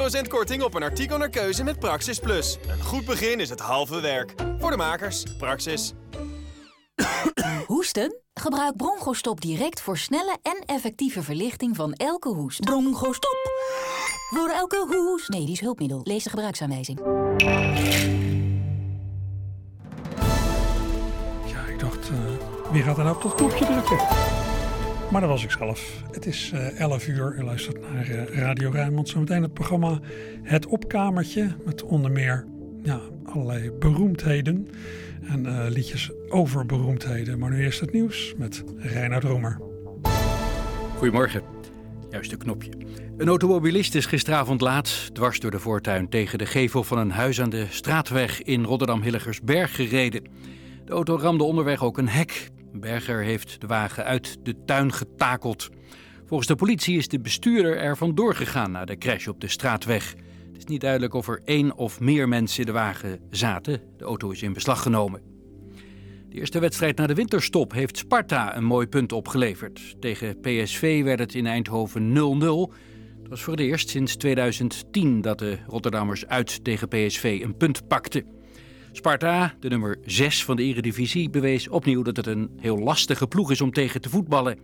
20% korting op een artikel naar keuze met Praxis Plus. Een goed begin is het halve werk. Voor de makers, Praxis. Hoesten? Gebruik Bronchostop direct voor snelle en effectieve verlichting van elke hoest. Bronchostop! Voor elke hoest. Medisch hulpmiddel. Lees de gebruiksaanwijzing. Ja, ik dacht, uh, wie gaat er nou op dat knopje drukken? Maar dat was ik zelf. Het is uh, eh, 11 uur. U luistert uh, Radio Rijnmond. Zometeen het programma Het Opkamertje. Met onder meer ja, allerlei beroemdheden. En uh, liedjes over beroemdheden. Maar nu eerst het nieuws met Reinhard Romer. Goedemorgen. Juist een knopje. Een automobilist is gisteravond laat dwars door de voortuin tegen de gevel van een huis aan de straatweg in Rotterdam-Hilligersberg gereden. De auto ramde onderweg ook een hek. Berger heeft de wagen uit de tuin getakeld. Volgens de politie is de bestuurder er vandoor gegaan na de crash op de straatweg. Het is niet duidelijk of er één of meer mensen in de wagen zaten. De auto is in beslag genomen. De eerste wedstrijd na de winterstop heeft Sparta een mooi punt opgeleverd. Tegen PSV werd het in Eindhoven 0-0. Het was voor het eerst sinds 2010 dat de Rotterdammers uit tegen PSV een punt pakten. Sparta, de nummer 6 van de Eredivisie, bewees opnieuw dat het een heel lastige ploeg is om tegen te voetballen.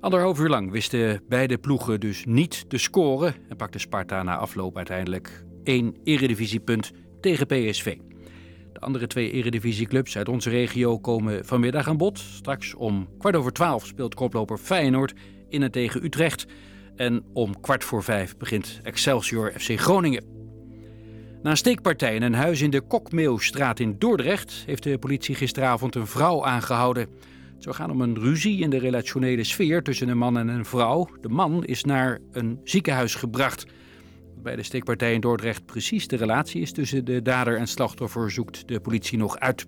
Anderhalf uur lang wisten beide ploegen dus niet te scoren en pakte Sparta na afloop uiteindelijk één Eredivisiepunt tegen PSV. De andere twee Eredivisieclubs uit onze regio komen vanmiddag aan bod. Straks om kwart over twaalf speelt koploper Feyenoord in en tegen Utrecht. En om kwart voor vijf begint Excelsior FC Groningen. Na een steekpartij in een huis in de Kokmeeuwstraat in Dordrecht heeft de politie gisteravond een vrouw aangehouden. Het zou gaan om een ruzie in de relationele sfeer tussen een man en een vrouw. De man is naar een ziekenhuis gebracht. Bij de steekpartij in Dordrecht precies de relatie is tussen de dader en slachtoffer zoekt de politie nog uit.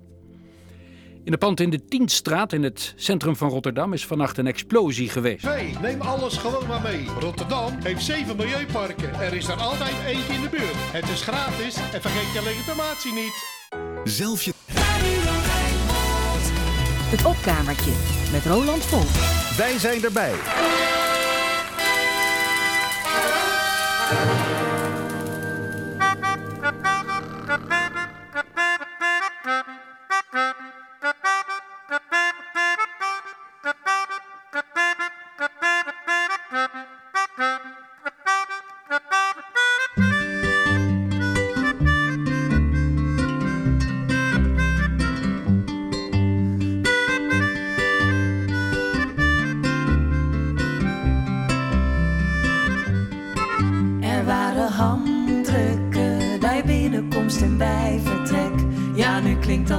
In de pand in de Tienstraat in het centrum van Rotterdam is vannacht een explosie geweest. Hey, neem alles gewoon maar mee. Rotterdam heeft zeven milieuparken. Er is er altijd eentje in de buurt. Het is gratis en vergeet je legitimatie niet. Zelf je... Het opkamertje met Roland Volk. Wij zijn erbij.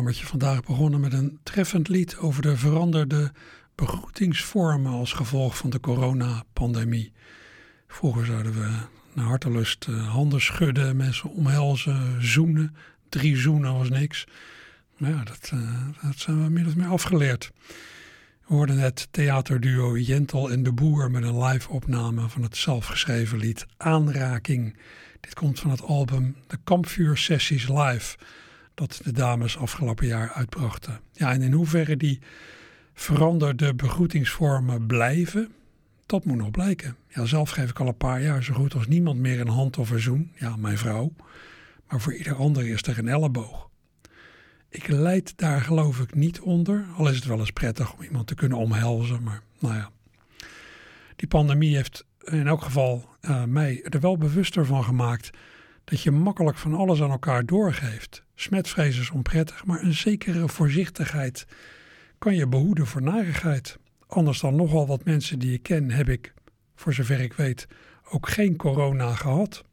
vandaag begonnen met een treffend lied over de veranderde begroetingsvormen als gevolg van de coronapandemie. Vroeger zouden we naar hartelust eh, handen schudden, mensen omhelzen, zoenen. Drie zoenen was niks. Maar ja, dat, eh, dat zijn we min meer afgeleerd. We hoorden het theaterduo Jentel en de Boer met een live opname van het zelfgeschreven lied Aanraking. Dit komt van het album De Kampvuursessies Live, dat de dames afgelopen jaar uitbrachten. Ja, en in hoeverre die veranderde begroetingsvormen blijven, dat moet nog blijken. Ja, zelf geef ik al een paar jaar zo goed als niemand meer een hand of een zoen. Ja, mijn vrouw. Maar voor ieder ander is er een elleboog. Ik leid daar geloof ik niet onder, al is het wel eens prettig om iemand te kunnen omhelzen. Maar nou ja, die pandemie heeft in elk geval eh, mij er wel bewuster van gemaakt dat je makkelijk van alles aan elkaar doorgeeft. Smetvrees is onprettig, maar een zekere voorzichtigheid kan je behoeden voor narigheid. Anders dan nogal wat mensen die ik ken, heb ik, voor zover ik weet, ook geen corona gehad.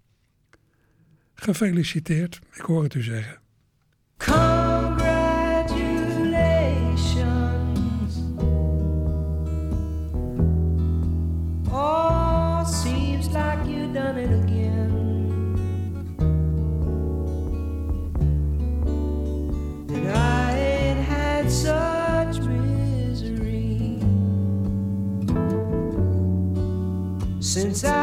Gefeliciteerd, ik hoor het u zeggen. Since I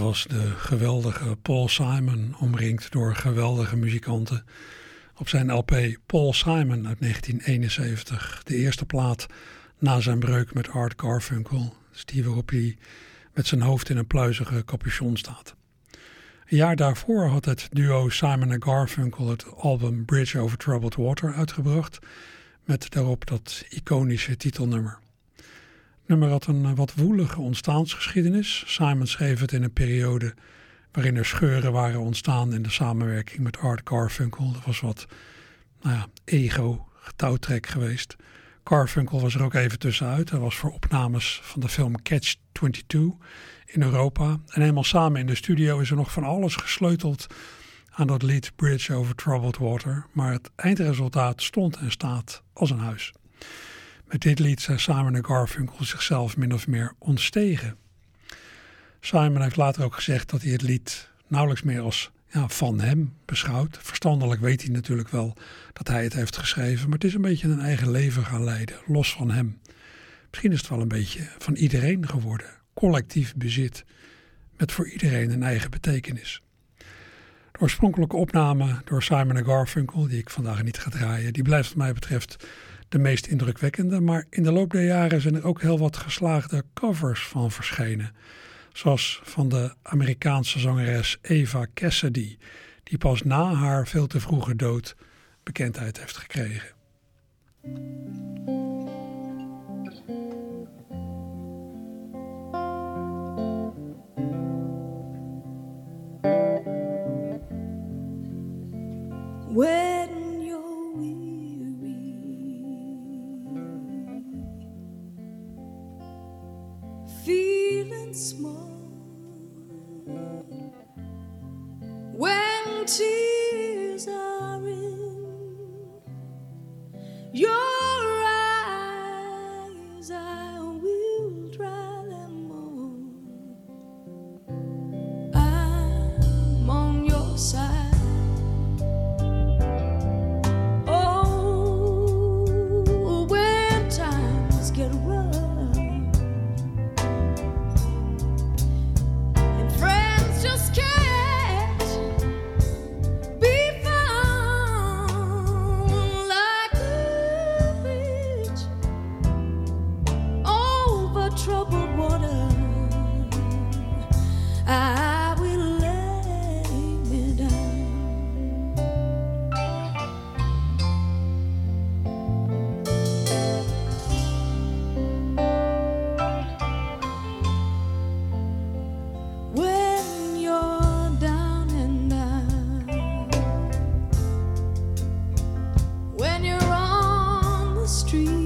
was de geweldige Paul Simon, omringd door geweldige muzikanten. Op zijn LP Paul Simon uit 1971, de eerste plaat na zijn breuk met Art Garfunkel. Die waarop hij met zijn hoofd in een pluizige capuchon staat. Een jaar daarvoor had het duo Simon en Garfunkel het album Bridge Over Troubled Water uitgebracht, met daarop dat iconische titelnummer. Nummer had een wat woelige ontstaansgeschiedenis. Simon schreef het in een periode waarin er scheuren waren ontstaan in de samenwerking met Art Garfunkel. Er was wat nou ja, ego, getouwtrek geweest. Garfunkel was er ook even tussenuit. Hij was voor opnames van de film Catch 22 in Europa. En eenmaal samen in de studio is er nog van alles gesleuteld aan dat lied Bridge Over Troubled Water. Maar het eindresultaat stond en staat als een huis. Met dit lied zijn Simon en Garfunkel zichzelf min of meer ontstegen. Simon heeft later ook gezegd dat hij het lied nauwelijks meer als ja, van hem beschouwt. Verstandelijk weet hij natuurlijk wel dat hij het heeft geschreven, maar het is een beetje een eigen leven gaan leiden, los van hem. Misschien is het wel een beetje van iedereen geworden, collectief bezit, met voor iedereen een eigen betekenis. De oorspronkelijke opname door Simon en Garfunkel, die ik vandaag niet ga draaien, die blijft wat mij betreft de meest indrukwekkende, maar in de loop der jaren zijn er ook heel wat geslaagde covers van verschenen zoals van de Amerikaanse zangeres Eva Cassidy, die pas na haar veel te vroege dood bekendheid heeft gekregen. Small, when tears are in your street,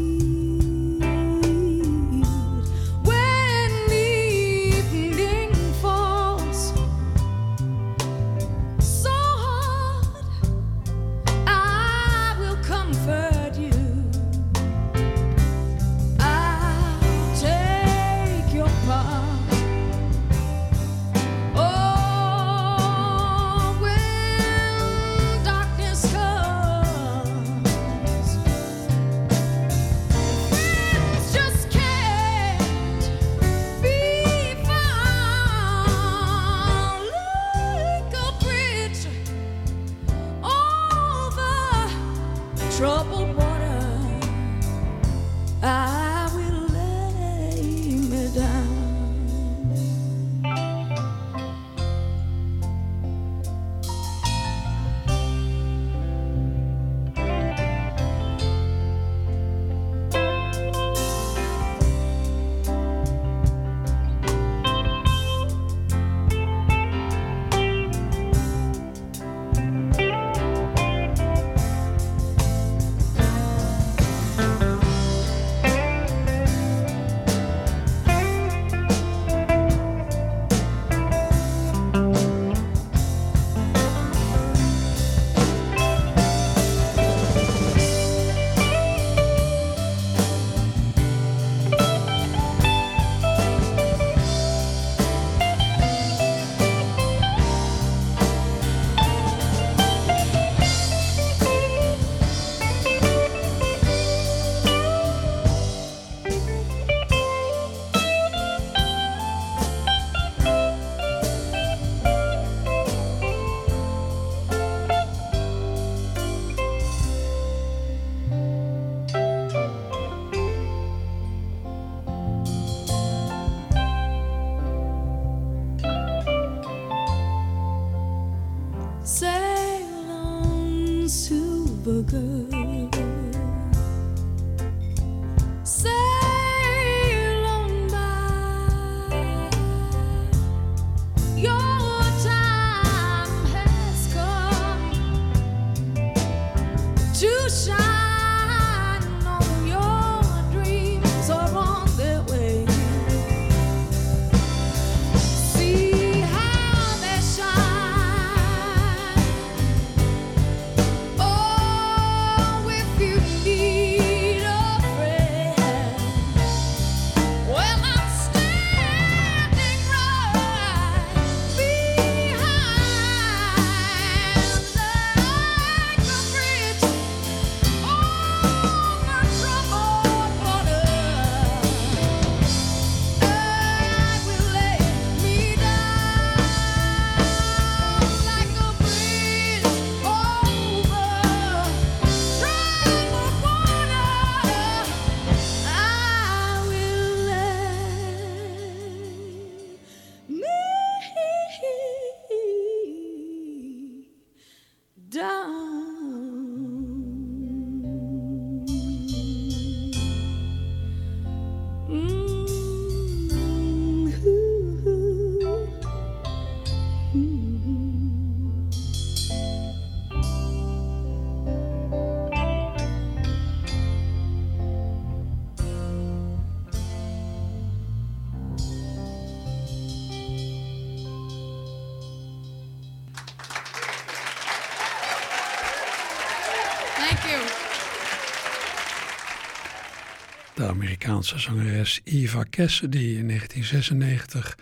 Amerikaanse zangeres Eva Cassidy in 1996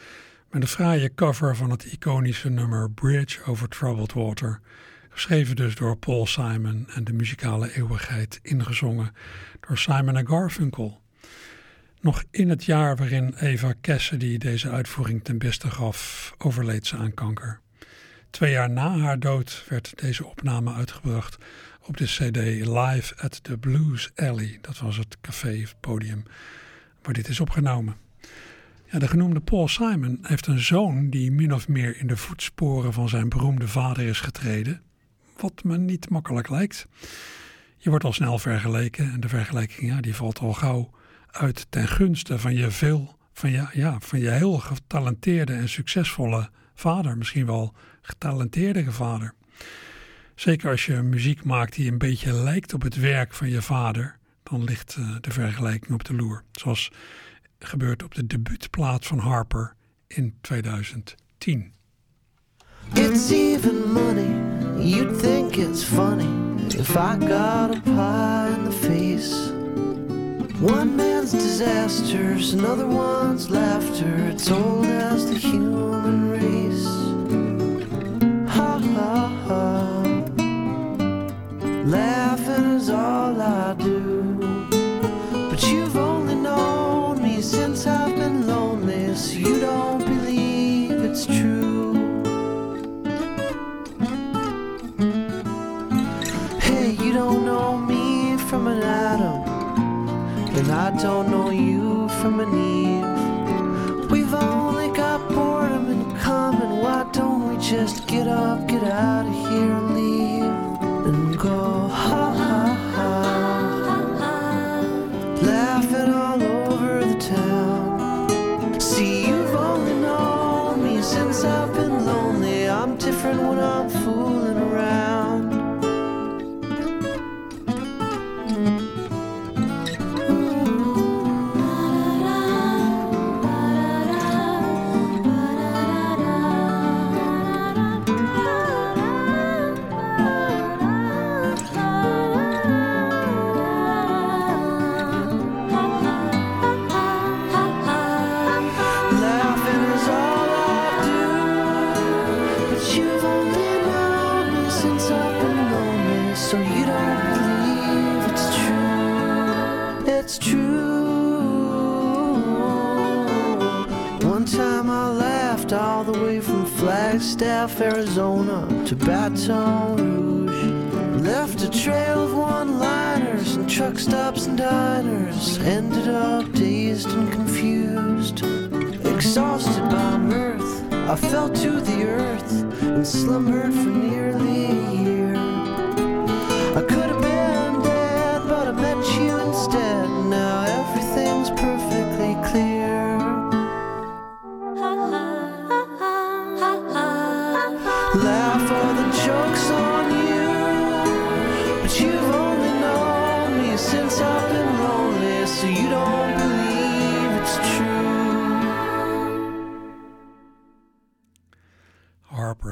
met een fraaie cover van het iconische nummer Bridge over Troubled Water, geschreven dus door Paul Simon en de muzikale eeuwigheid ingezongen door Simon Garfunkel. Nog in het jaar waarin Eva Cassidy deze uitvoering ten beste gaf, overleed ze aan kanker. Twee jaar na haar dood werd deze opname uitgebracht op de CD Live at the Blues Alley. Dat was het café, het podium waar dit is opgenomen. Ja, de genoemde Paul Simon heeft een zoon die min of meer in de voetsporen van zijn beroemde vader is getreden. Wat me niet makkelijk lijkt. Je wordt al snel vergeleken en de vergelijking ja, die valt al gauw uit ten gunste van je veel, van je, ja, van je heel getalenteerde en succesvolle vader. Misschien wel getalenteerdere vader. Zeker als je muziek maakt die een beetje lijkt op het werk van je vader, dan ligt uh, de vergelijking op de loer. Zoals gebeurt op de debuutplaat van Harper in 2010. It's even money. You'd think it's funny if I got a pie in the face. One man's disasters, another one's laughter. It's old as the human race. Ha ha ha. Laughing is all I do. But you've only known me since I've been lonely, so you don't believe it's true. Hey, you don't know me from an atom, and I don't know you from an Eve. We've only got boredom in common. Why don't we just get up, get out of here, Flagstaff, Arizona to Baton Rouge. Left a trail of one-liners and truck stops and diners. Ended up dazed and confused. Exhausted by mirth, I fell to the earth and slumbered for nearly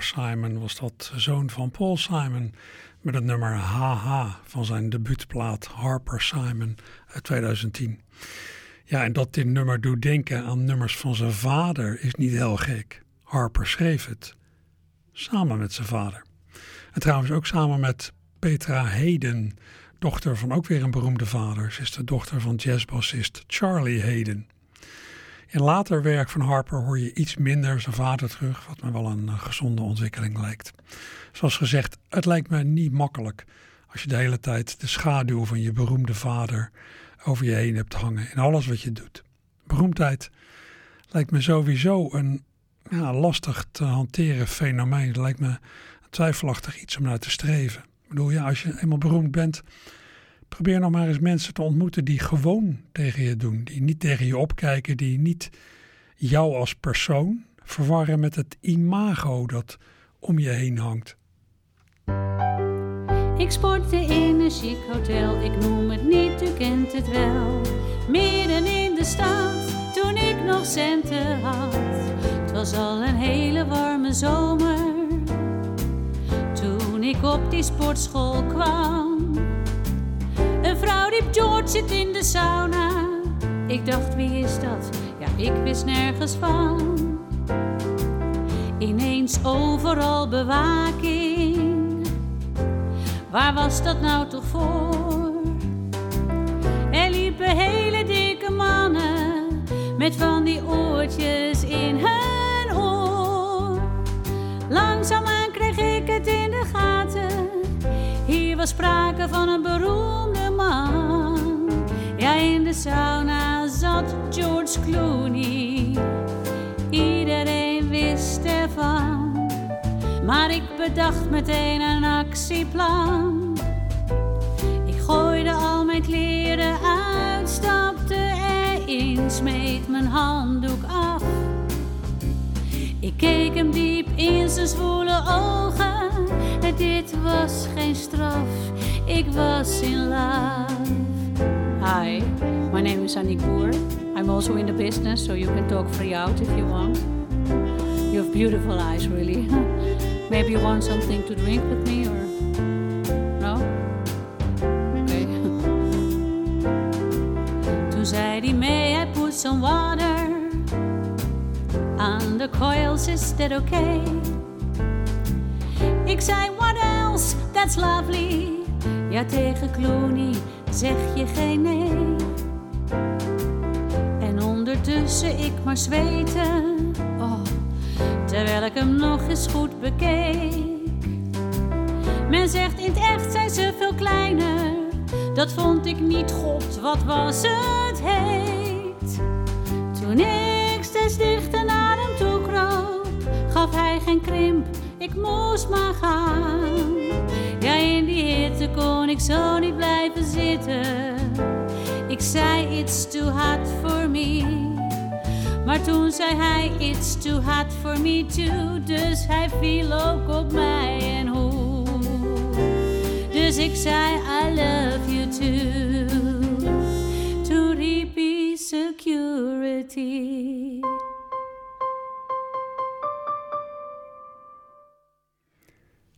Simon was dat zoon van Paul Simon met het nummer HH van zijn debuutplaat Harper Simon uit 2010. Ja, en dat dit nummer doet denken aan nummers van zijn vader is niet heel gek. Harper schreef het samen met zijn vader. En trouwens ook samen met Petra Hayden, dochter van ook weer een beroemde vader. Ze is de dochter van jazzbassist Charlie Hayden. In later werk van Harper hoor je iets minder zijn vader terug, wat me wel een eh, gezonde ontwikkeling lijkt. Zoals gezegd, het lijkt me niet makkelijk als je de hele tijd de schaduw van je beroemde vader over je heen hebt hangen in alles wat je doet. Beroemdheid lijkt me sowieso een ja, lastig te hanteren fenomeen. Het lijkt me twijfelachtig iets om naar te streven. Ik bedoel, ja, als je eenmaal beroemd bent, probeer nog maar eens mensen te ontmoeten die gewoon tegen je doen. Die niet tegen je opkijken, die niet jou als persoon verwarren met het imago dat om je heen hangt. Ik sportte in een chic hotel, ik noem het niet, u kent het wel. Midden in de stad, toen ik nog centen had. Het was al een hele warme zomer, toen ik op die sportschool kwam. Riep, George zit in de sauna. Ik dacht, wie is dat? Ja, ik wist nergens van. Ineens overal bewaking. Waar was dat nou toch voor? Er liepen hele dikke mannen met van die oortjes in hun oor. Langzaamaan kreeg ik het in de gaten. Hier was sprake van een beroemde Ja, in de sauna zat George Clooney. Iedereen wist ervan. Maar ik bedacht meteen een actieplan. Ik gooide al mijn kleren uit, stapte erin, smeet mijn handdoek af. Ik keek hem diep in zijn zwoele ogen. Dit was geen straf, ik was in love. Hi, my name is Annick Boer. I'm also in the business, so you can talk free out if you want. You have beautiful eyes, really. Maybe you want something to drink with me, or no? Okay. Toen zei hij, may I put some water on the coils? Is that okay? Ik zei, what else? That's lovely. Ja, tegen Clooney zeg je geen nee. En ondertussen ik maar zweten. Oh, terwijl ik hem nog eens goed bekeek. Men zegt in het echt zijn ze veel kleiner. Dat vond ik niet god, wat was het heet. Toen ik steeds dichter naar hem toe kroop, gaf hij geen krimp, ik moest maar gaan. Ja, in die hitte kon ik zo niet blijven zitten. Ik zei, it's too hot for me. Maar toen zei hij, it's too hot for me too. Dus hij viel ook op mij en hoe. Dus ik zei, I love you too. Toen riep security.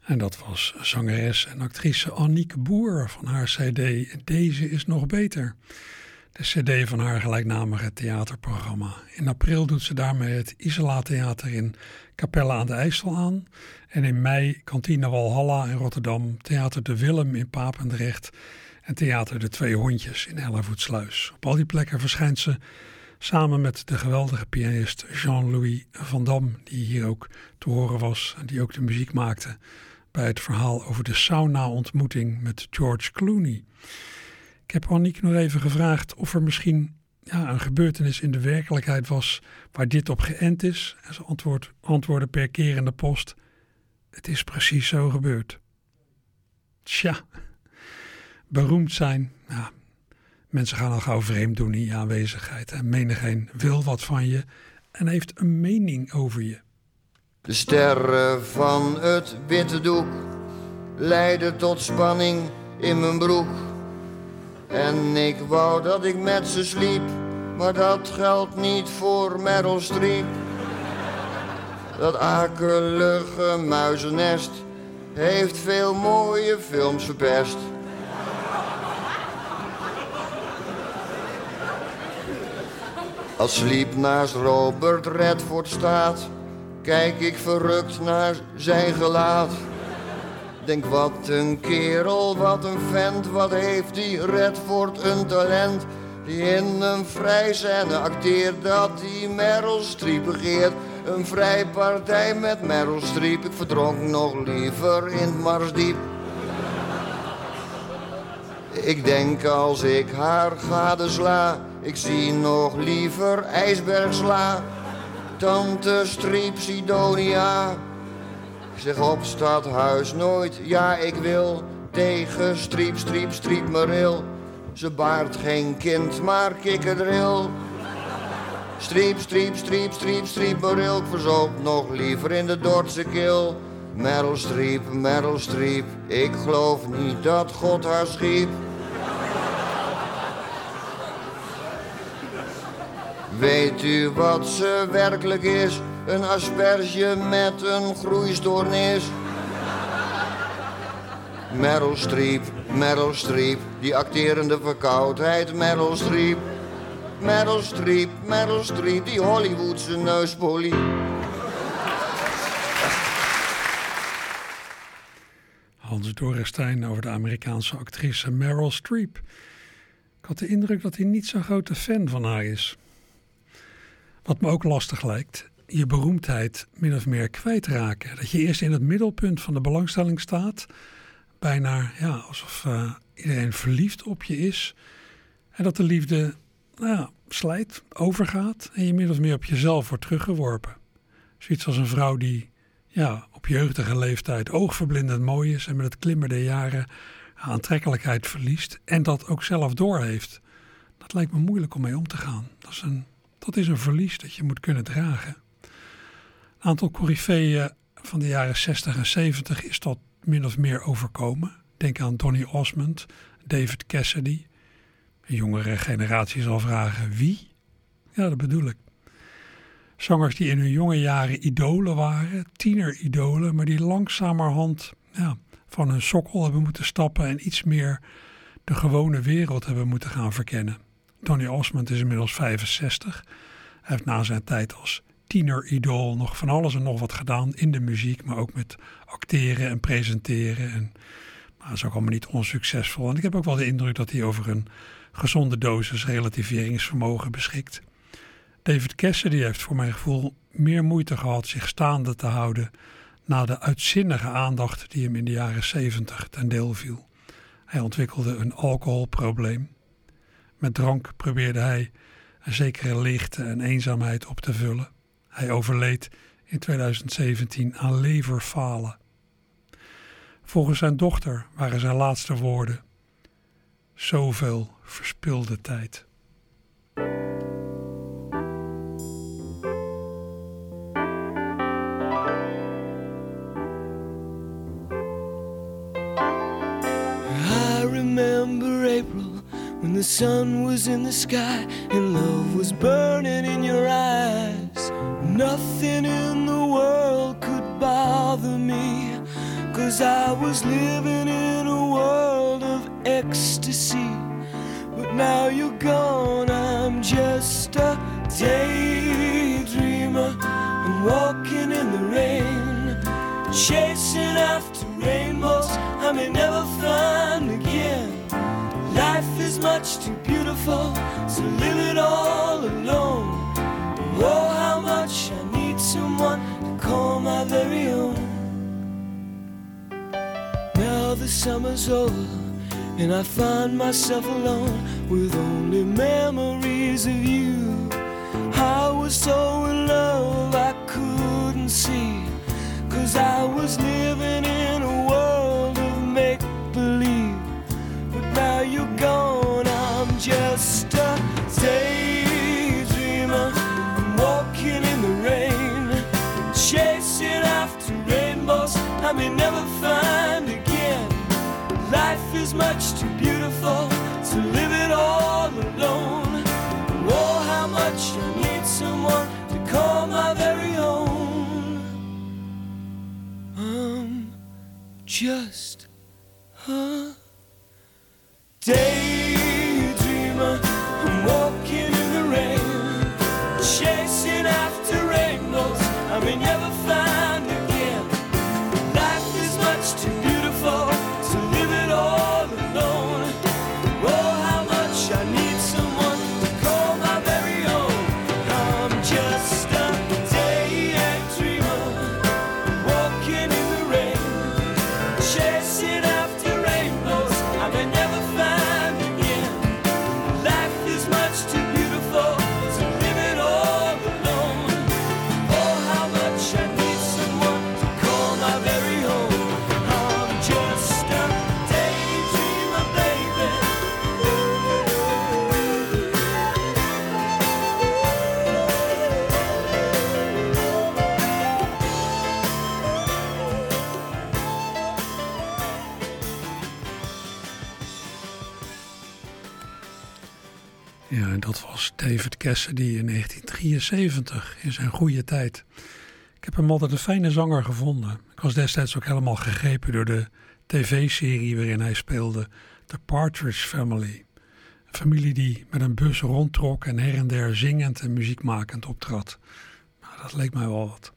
En dat was zangeres en actrice Annieke Boer van haar CD Deze is nog beter. De CD van haar gelijknamige theaterprogramma. In april doet ze daarmee het Isola Theater in Capelle aan de IJssel aan. En in mei Kantine Walhalla in Rotterdam, Theater de Willem in Papendrecht en Theater de Twee Hondjes in Hellevoetsluis. Op al die plekken verschijnt ze samen met de geweldige pianist Jean-Louis Van Dam, die hier ook te horen was en die ook de muziek maakte bij het verhaal over de sauna-ontmoeting met George Clooney. Ik heb Annick nog even gevraagd of er misschien ja, een gebeurtenis in de werkelijkheid was waar dit op geënt is. En ze antwoord, antwoordde per keer in de post: Het is precies zo gebeurd. Tja, beroemd zijn. Ja, mensen gaan al gauw vreemd doen in je aanwezigheid. En menigeen wil wat van je en heeft een mening over je. De sterren van het witte doek leidden tot spanning in mijn broek. En ik wou dat ik met ze sliep, maar dat geldt niet voor Meryl Streep. Dat akelige muizennest heeft veel mooie films verpest. Als Sleep naast Robert Redford staat, kijk ik verrukt naar zijn gelaat. Denk wat een kerel, wat een vent, wat heeft die Redford een talent. Die in een vrijzijde acteert dat die Meryl Streep begeert. Een vrijpartij met Meryl Streep, ik verdronk nog liever in het Marsdiep. Ik denk als ik haar gadesla, ik zie nog liever ijsbergsla. Tante Striep Sidonia, zeg op stadhuis nooit, ja ik wil. Tegen Striep, Striep, Striep Meril. Ze baart geen kind, maar kikkerdril. Striep, striep, striep, striep, striep Meril. Ik verzoop nog liever in de Dordtse kil. Meryl Streep, Meryl Streep, ik geloof niet dat God haar schiep. Weet u wat ze werkelijk is? Een asperge met een groeistoornis. Meryl Streep, Meryl Streep, die acterende verkoudheid, Meryl Streep. Meryl Streep, Meryl Streep, die Hollywoodse neuspolie. Hans Dorrestein over de Amerikaanse actrice Meryl Streep. Ik had de indruk dat hij niet zo'n grote fan van haar is. Wat me ook lastig lijkt, je beroemdheid min of meer kwijtraken. Dat je eerst in het middelpunt van de belangstelling staat, bijna ja, alsof uh, iedereen verliefd op je is. En dat de liefde nou slijt, overgaat en je min of meer op jezelf wordt teruggeworpen. Zoiets als een vrouw die ja, op jeugdige leeftijd oogverblindend mooi is en met het klimmen der jaren aantrekkelijkheid verliest en dat ook zelf doorheeft. Dat lijkt me moeilijk om mee om te gaan. Dat is een, dat is een verlies dat je moet kunnen dragen. Een aantal coryfeeën van de jaren 60 en 70 is dat min of meer overkomen. Denk aan Donny Osmond, David Cassidy. Een jongere generatie zal vragen wie? Ja, dat bedoel ik. Zangers die in hun jonge jaren idolen waren, tieneridolen, maar die langzamerhand ja, van hun sokkel hebben moeten stappen en iets meer de gewone wereld hebben moeten gaan verkennen. Donny Osmond is inmiddels 65. Hij heeft na zijn tijd als tieneridool nog van alles en nog wat gedaan in de muziek, maar ook met acteren en presenteren. En, maar dat is ook allemaal niet onsuccesvol. En ik heb ook wel de indruk dat hij over een gezonde dosis relativeringsvermogen beschikt. David Cassidy heeft voor mijn gevoel meer moeite gehad zich staande te houden na de uitzinnige aandacht die hem in de jaren 70 ten deel viel. Hij ontwikkelde een alcoholprobleem. Met drank probeerde hij een zekere leegte en eenzaamheid op te vullen. Hij overleed in 2017 aan leverfalen. Volgens zijn dochter waren zijn laatste woorden: zoveel verspilde tijd. The sun was in the sky and love was burning in your eyes. Nothing in the world could bother me, cause I was living in a world of ecstasy. But now you're gone, I'm just a daydreamer. I'm walking in the rain, chasing after rainbows I may never find again. Life is much too beautiful to live it all alone. Oh, how much I need someone to call my very own. Now the summer's over, and I find myself alone with only memories of you. I was so in love I couldn't see, cause I was living in a I may never find again. Life is much too beautiful to live it all alone. Oh, how much I need someone to call my very own. I'm just a Cassidy in 1973, in zijn goede tijd. Ik heb hem altijd een fijne zanger gevonden. Ik was destijds ook helemaal gegrepen door de tv-serie waarin hij speelde, The Partridge Family. Een familie die met een bus rondtrok en her en der zingend en muziekmakend optrad. Nou, dat leek mij wel wat.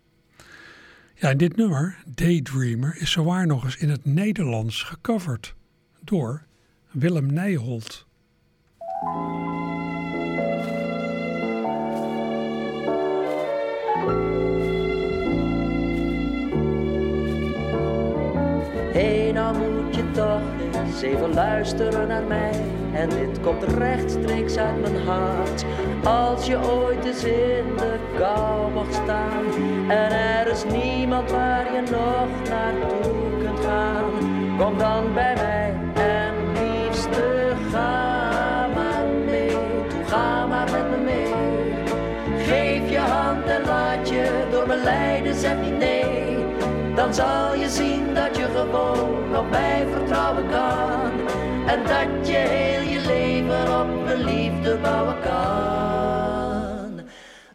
Ja, en dit nummer, Daydreamer, is zowaar nog eens in het Nederlands gecoverd door Willem Nijholt. Hé, nou moet je toch eens even luisteren naar mij. En dit komt rechtstreeks uit mijn hart. Als je ooit eens in de kou mocht staan. En er is niemand waar je nog naartoe kunt gaan. Kom dan bij mij leiden, zeg niet nee. Dan zal je zien dat je gewoon op mij vertrouwen kan. En dat je heel je leven op mijn liefde bouwen kan.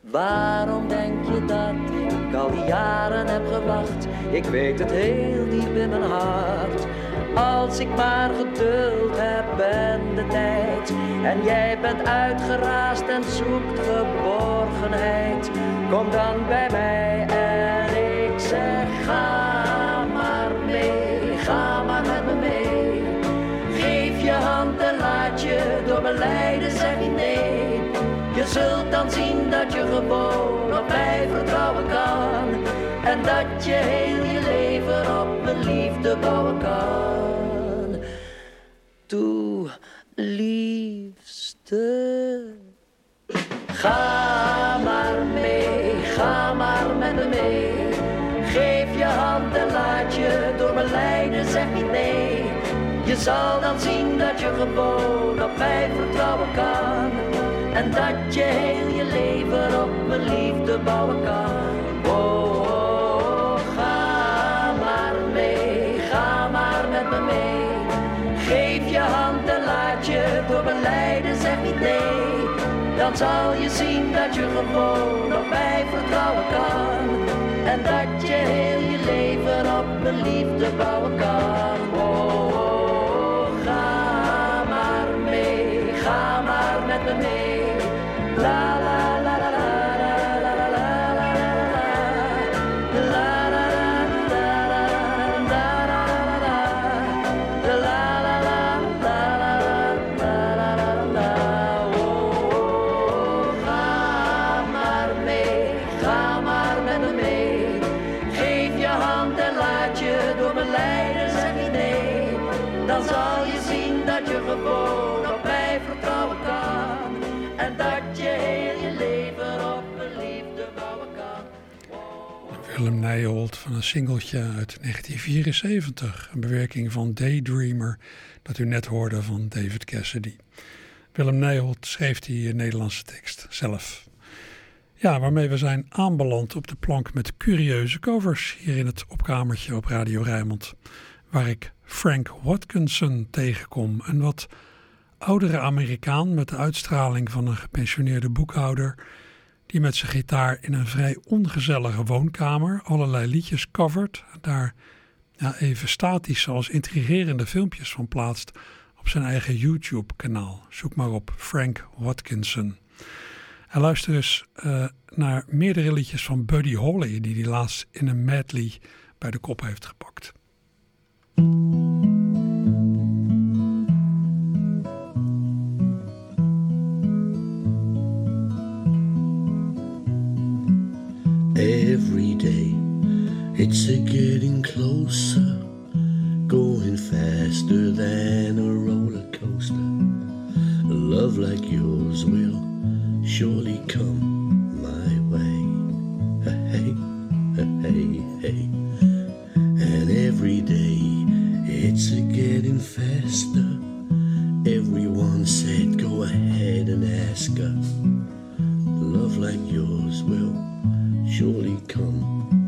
Waarom denk je dat ik al die jaren heb gewacht? Ik weet het heel diep in mijn hart. Als ik maar geduld heb en de tijd. En jij bent uitgeraasd en zoekt geborgenheid. Kom dan bij mij en ik zeg ga maar mee. Ga maar met me mee. Geef je hand en laat je door me leiden, zeg niet nee. Je zult dan zien dat je gewoon op mij vertrouwen kan. En dat je heel je leven op mijn liefde bouwen kan. Toe, liefste. Ga mee. Geef je hand en laat je door me leiden, zeg niet nee. Je zal dan zien dat je gewoon op mij vertrouwen kan. En dat je heel je leven op mijn liefde bouwen kan. Oh, oh, ga maar mee, ga maar met me mee. Geef je hand en laat je door me leiden, zeg niet nee. Zal je zien dat je gewoon op mij vertrouwen kan. En dat je heel je leven op mijn liefde bouwen kan. Oh, oh, ga maar mee, ga maar met me mee. Willem Nijholt van een singeltje uit 1974. Een bewerking van Daydreamer, dat u net hoorde van David Cassidy. Willem Nijholt schreef die Nederlandse tekst zelf. Ja, waarmee we zijn aanbeland op de plank met curieuze covers hier in het opkamertje op Radio Rijnmond. Waar ik Frank Watkinson tegenkom, een wat oudere Amerikaan met de uitstraling van een gepensioneerde boekhouder, die met zijn gitaar in een vrij ongezellige woonkamer allerlei liedjes covert, daar ja, even statisch zoals intrigerende filmpjes van plaatst op zijn eigen YouTube-kanaal. Zoek maar op Frank Watkinson. En luister eens uh, naar meerdere liedjes van Buddy Holly, die hij laatst in een medley bij de kop heeft gepakt. It's a getting closer, going faster than a roller coaster. A love like yours will surely come my way. Hey, hey, hey. And every day it's a getting faster. Everyone said, go ahead and ask her. Love like yours will surely come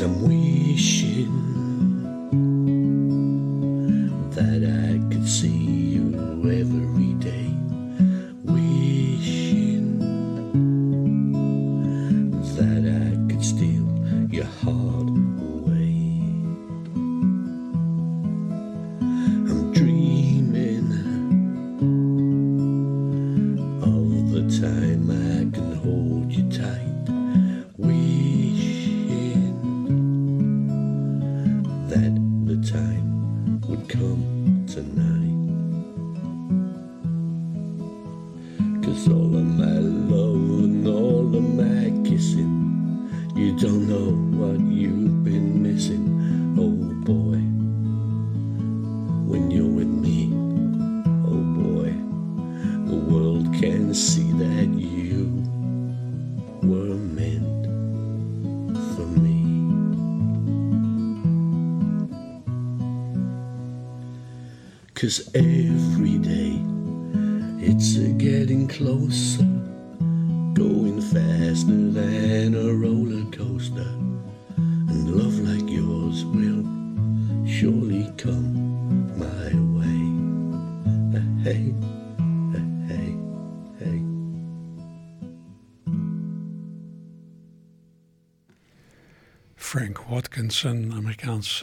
I'm wishing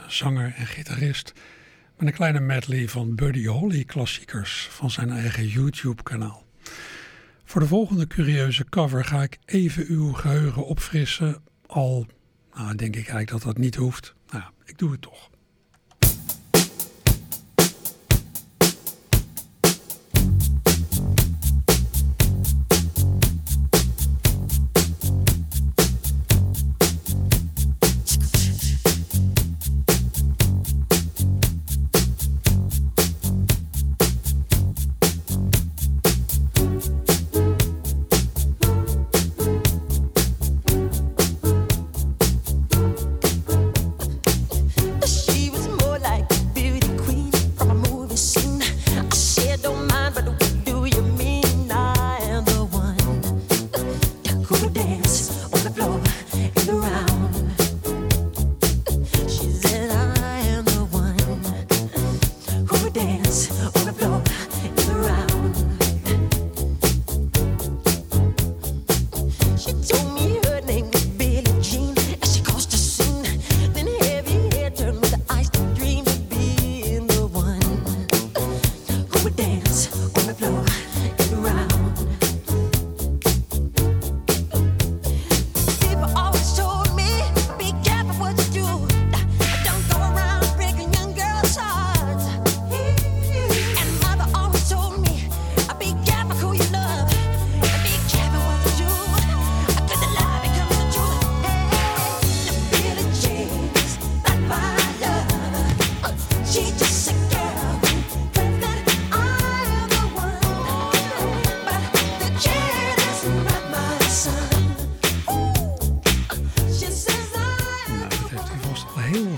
Zanger en gitarist, met een kleine medley van Buddy Holly klassiekers van zijn eigen YouTube-kanaal. Voor de volgende curieuze cover ga ik even uw geheugen opfrissen, al nou, denk ik eigenlijk dat dat niet hoeft. Nou, ik doe het toch.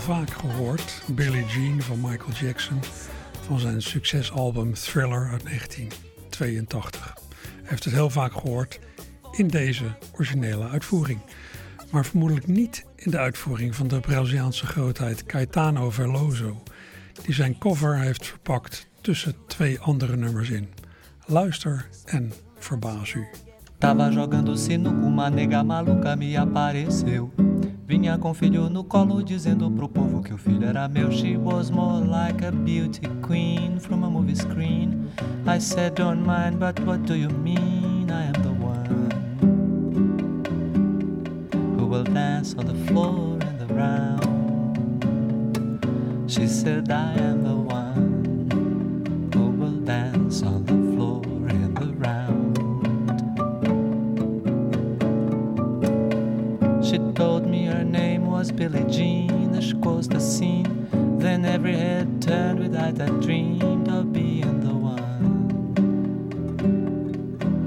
Vaak gehoord. Billie Jean van Michael Jackson van zijn succesalbum Thriller uit 1982. Hij heeft het heel vaak gehoord in deze originele uitvoering. Maar vermoedelijk niet in de uitvoering van de Braziliaanse grootheid Caetano Veloso, die zijn cover heeft verpakt tussen twee andere nummers in. Luister en verbaas u. Tava jogando sinuca, uma nega maluca me apareceu. Vinha com filho no colo dizendo pro povo que o filho era meu. She was more like a beauty queen from a movie screen. I said, don't mind, but what do you mean? I am the one who will dance on the floor and the round. She said, I am the one who will dance on the floor She told me her name was Billie Jean as she closed the scene. Then every head turned with eyes that dreamed of being the one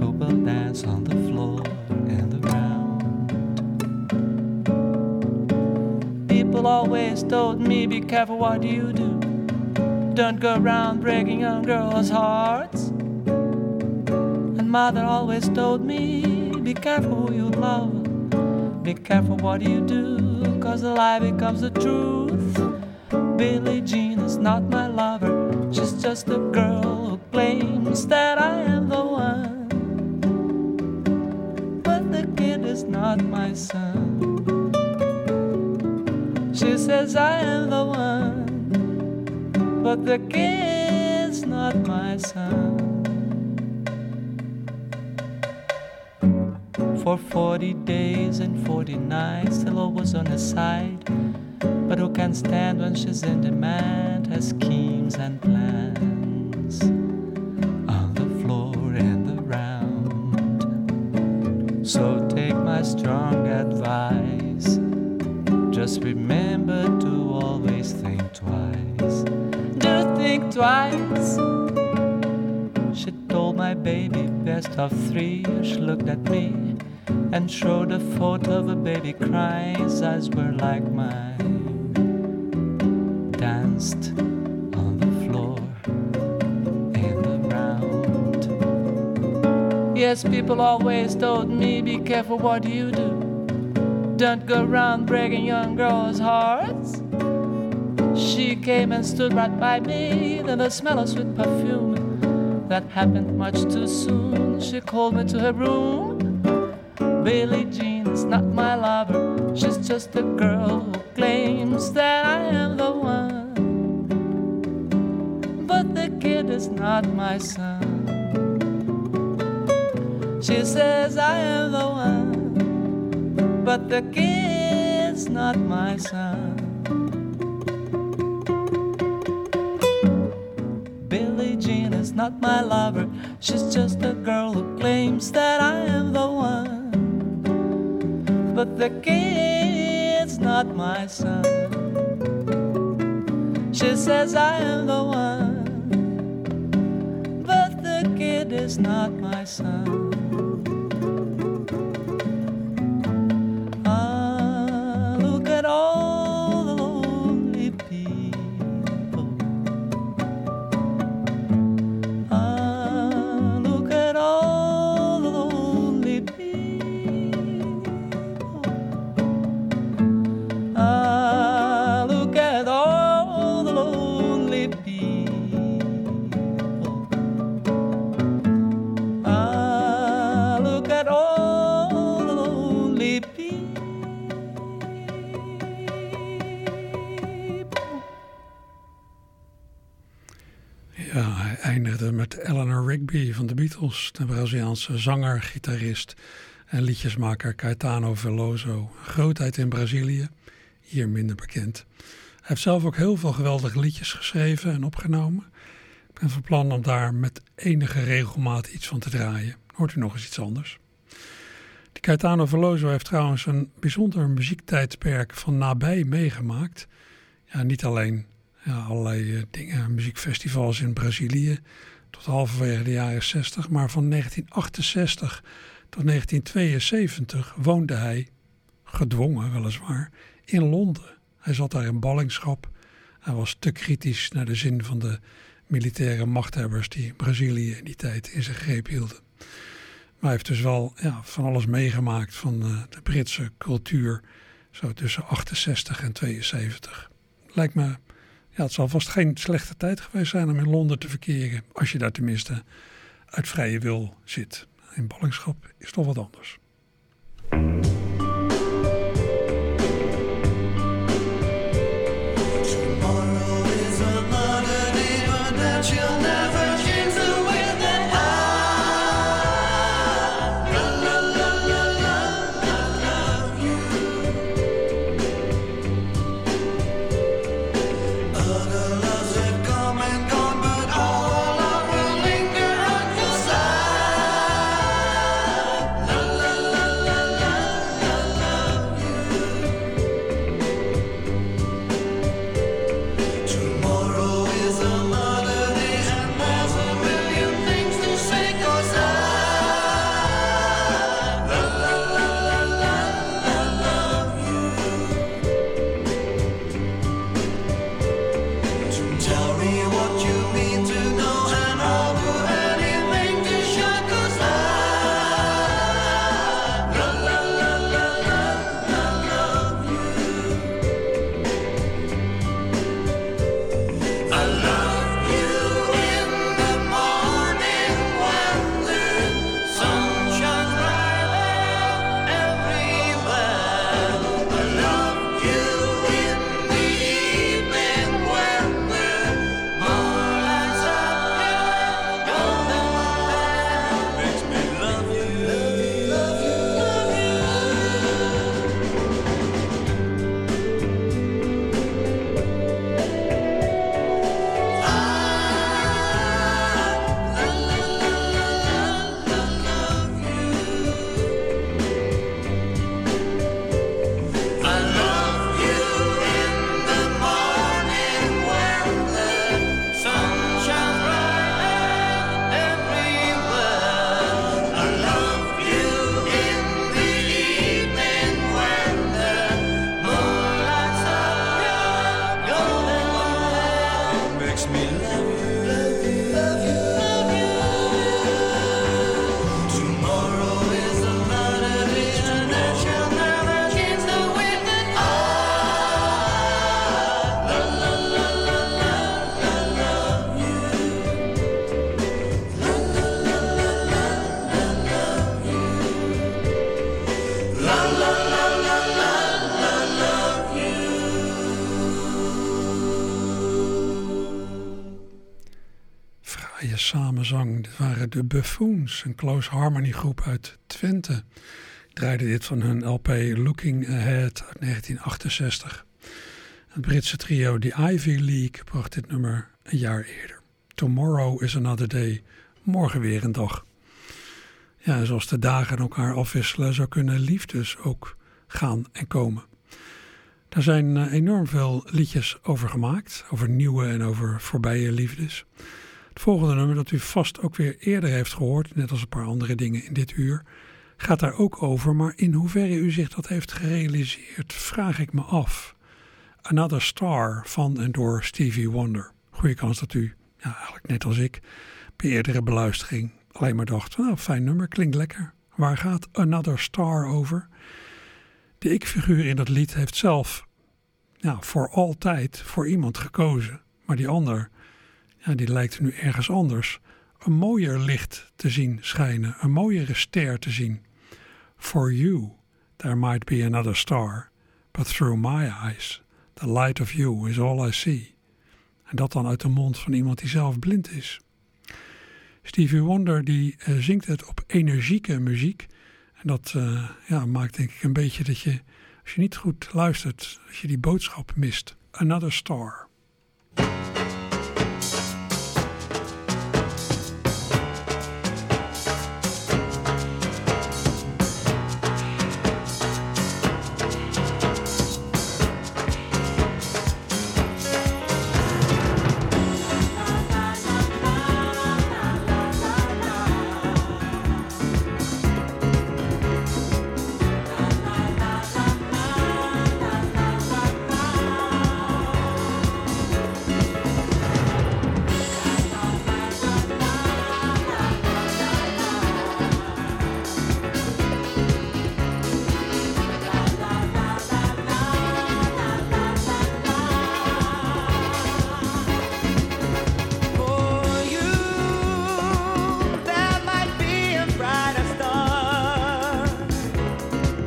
who will dance on the floor and the round. People always told me, be careful what you do. Don't go around breaking young girls' hearts. And mother always told me, be careful who you love. Be careful what you do, cause the lie becomes the truth. Billie Jean is not my lover, she's just a girl who claims that I am the one. But the kid is not my son. She says I am the one, but the kid's not my son. For 40 days and 40 nights, the Lord was on her side. But who can stand when she's in demand? Her schemes and plans on the floor and the round. So take my strong advice. Just remember to always think twice. Do think twice. She told my baby best of three. She looked at me and showed a photo of a baby crying. His eyes were like mine. Danced on the floor and around. Yes, people always told me, be careful what you do. Don't go around breaking young girls' hearts. She came and stood right by me, then the smell of sweet perfume. That happened much too soon. She called me to her room. Billie Jean is not my lover. She's just a girl who claims that I am the one. But the kid is not my son. She says I am the one. But the kid's not my son. Billie Jean is not my lover. She's just a girl who claims that I am but the kid's not my son. She says I am the one, but the kid is not my son. De Braziliaanse zanger, gitarist en liedjesmaker Caetano Veloso. Grootheid in Brazilië, hier minder bekend. Hij heeft zelf ook heel veel geweldige liedjes geschreven en opgenomen. Ik ben van plan om daar met enige regelmaat iets van te draaien. Hoort u nog eens iets anders? Die Caetano Veloso heeft trouwens een bijzonder muziektijdperk van nabij meegemaakt. Ja, niet alleen ja, allerlei eh, dingen, muziekfestivals in Brazilië tot halverwege de jaren 60, maar van 1968 tot 1972 woonde hij, gedwongen weliswaar, in Londen. Hij zat daar in ballingschap en was te kritisch naar de zin van de militaire machthebbers die Brazilië in die tijd in zijn greep hielden. Maar hij heeft dus wel ja, van alles meegemaakt van uh, de Britse cultuur, zo tussen 68 en 72. Lijkt me, ja, het zal vast geen slechte tijd geweest zijn om in Londen te verkeren, als je daar tenminste uit vrije wil zit. In ballingschap is toch wat anders. De Buffoons, een close harmony groep uit Twente. Draaide dit van hun LP Looking Ahead uit 1968. Het Britse trio The Ivy League bracht dit nummer een jaar eerder. Tomorrow is another day, morgen weer een dag. Ja, zoals de dagen elkaar afwisselen, zo kunnen liefdes ook gaan en komen. Daar zijn eh, enorm veel liedjes over gemaakt, over nieuwe en over voorbije liefdes. Volgende nummer dat u vast ook weer eerder heeft gehoord, net als een paar andere dingen in dit uur, gaat daar ook over. Maar in hoeverre u zich dat heeft gerealiseerd, vraag ik me af. Another Star van en door Stevie Wonder. Goeie kans dat u, ja, eigenlijk net als ik, bij eerdere beluistering alleen maar dacht: nou, fijn nummer, klinkt lekker. Waar gaat Another Star over? De ik-figuur in dat lied heeft zelf ja, voor altijd voor iemand gekozen. Maar die ander ja, die lijkt nu ergens anders, een mooier licht te zien schijnen, een mooiere ster te zien. For you, there might be another star, but through my eyes, the light of you is all I see. En dat dan uit de mond van iemand die zelf blind is. Stevie Wonder die uh, zingt het op energieke muziek. En dat uh, ja, maakt denk ik een beetje dat je, als je niet goed luistert, als je die boodschap mist. Another star.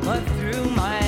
but through my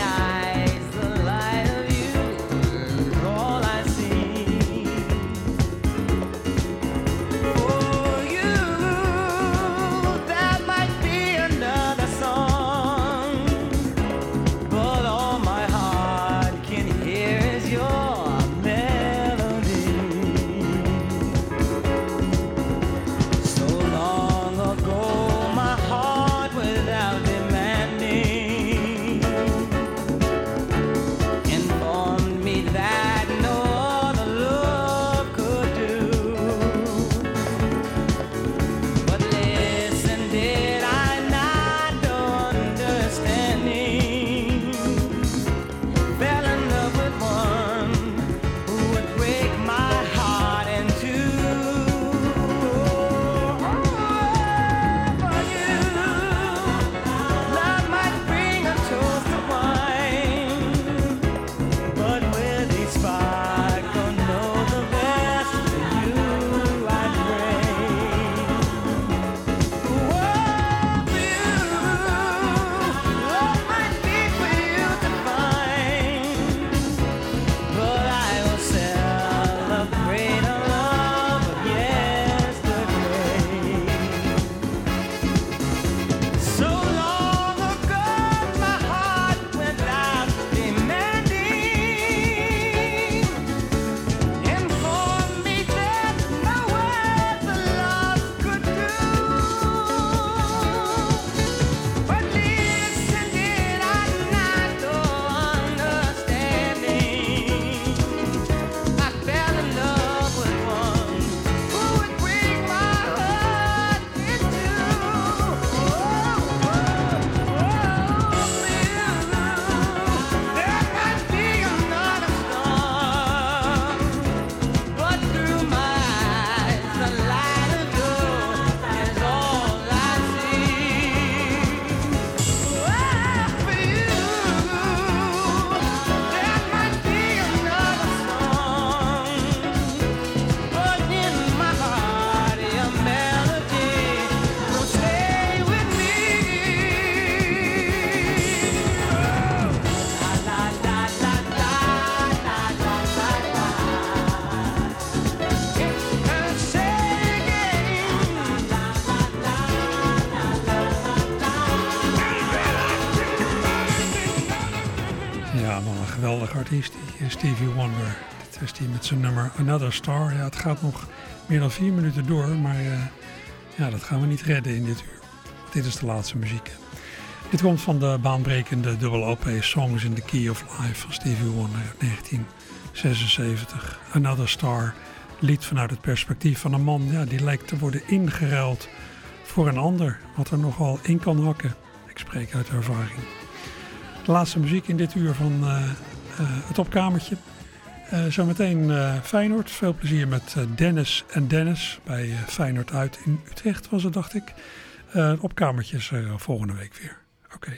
zijn nummer Another Star. Ja, het gaat nog meer dan vier minuten door, maar uh, ja, dat gaan we niet redden in dit uur. Dit is de laatste muziek. Dit komt van de baanbrekende dubbel OP Songs in the Key of Life van Stevie Wonder uit 1976. Another Star, lied vanuit het perspectief van een man ja, die lijkt te worden ingeruild voor een ander, wat er nogal in kan hakken. Ik spreek uit ervaring. De laatste muziek in dit uur van uh, uh, het opkamertje. Uh, zometeen Feyenoord. Veel plezier met Dennis en Dennis bij Feyenoord uit in Utrecht was het, dacht ik. het opkamertje is volgende week weer. Oké.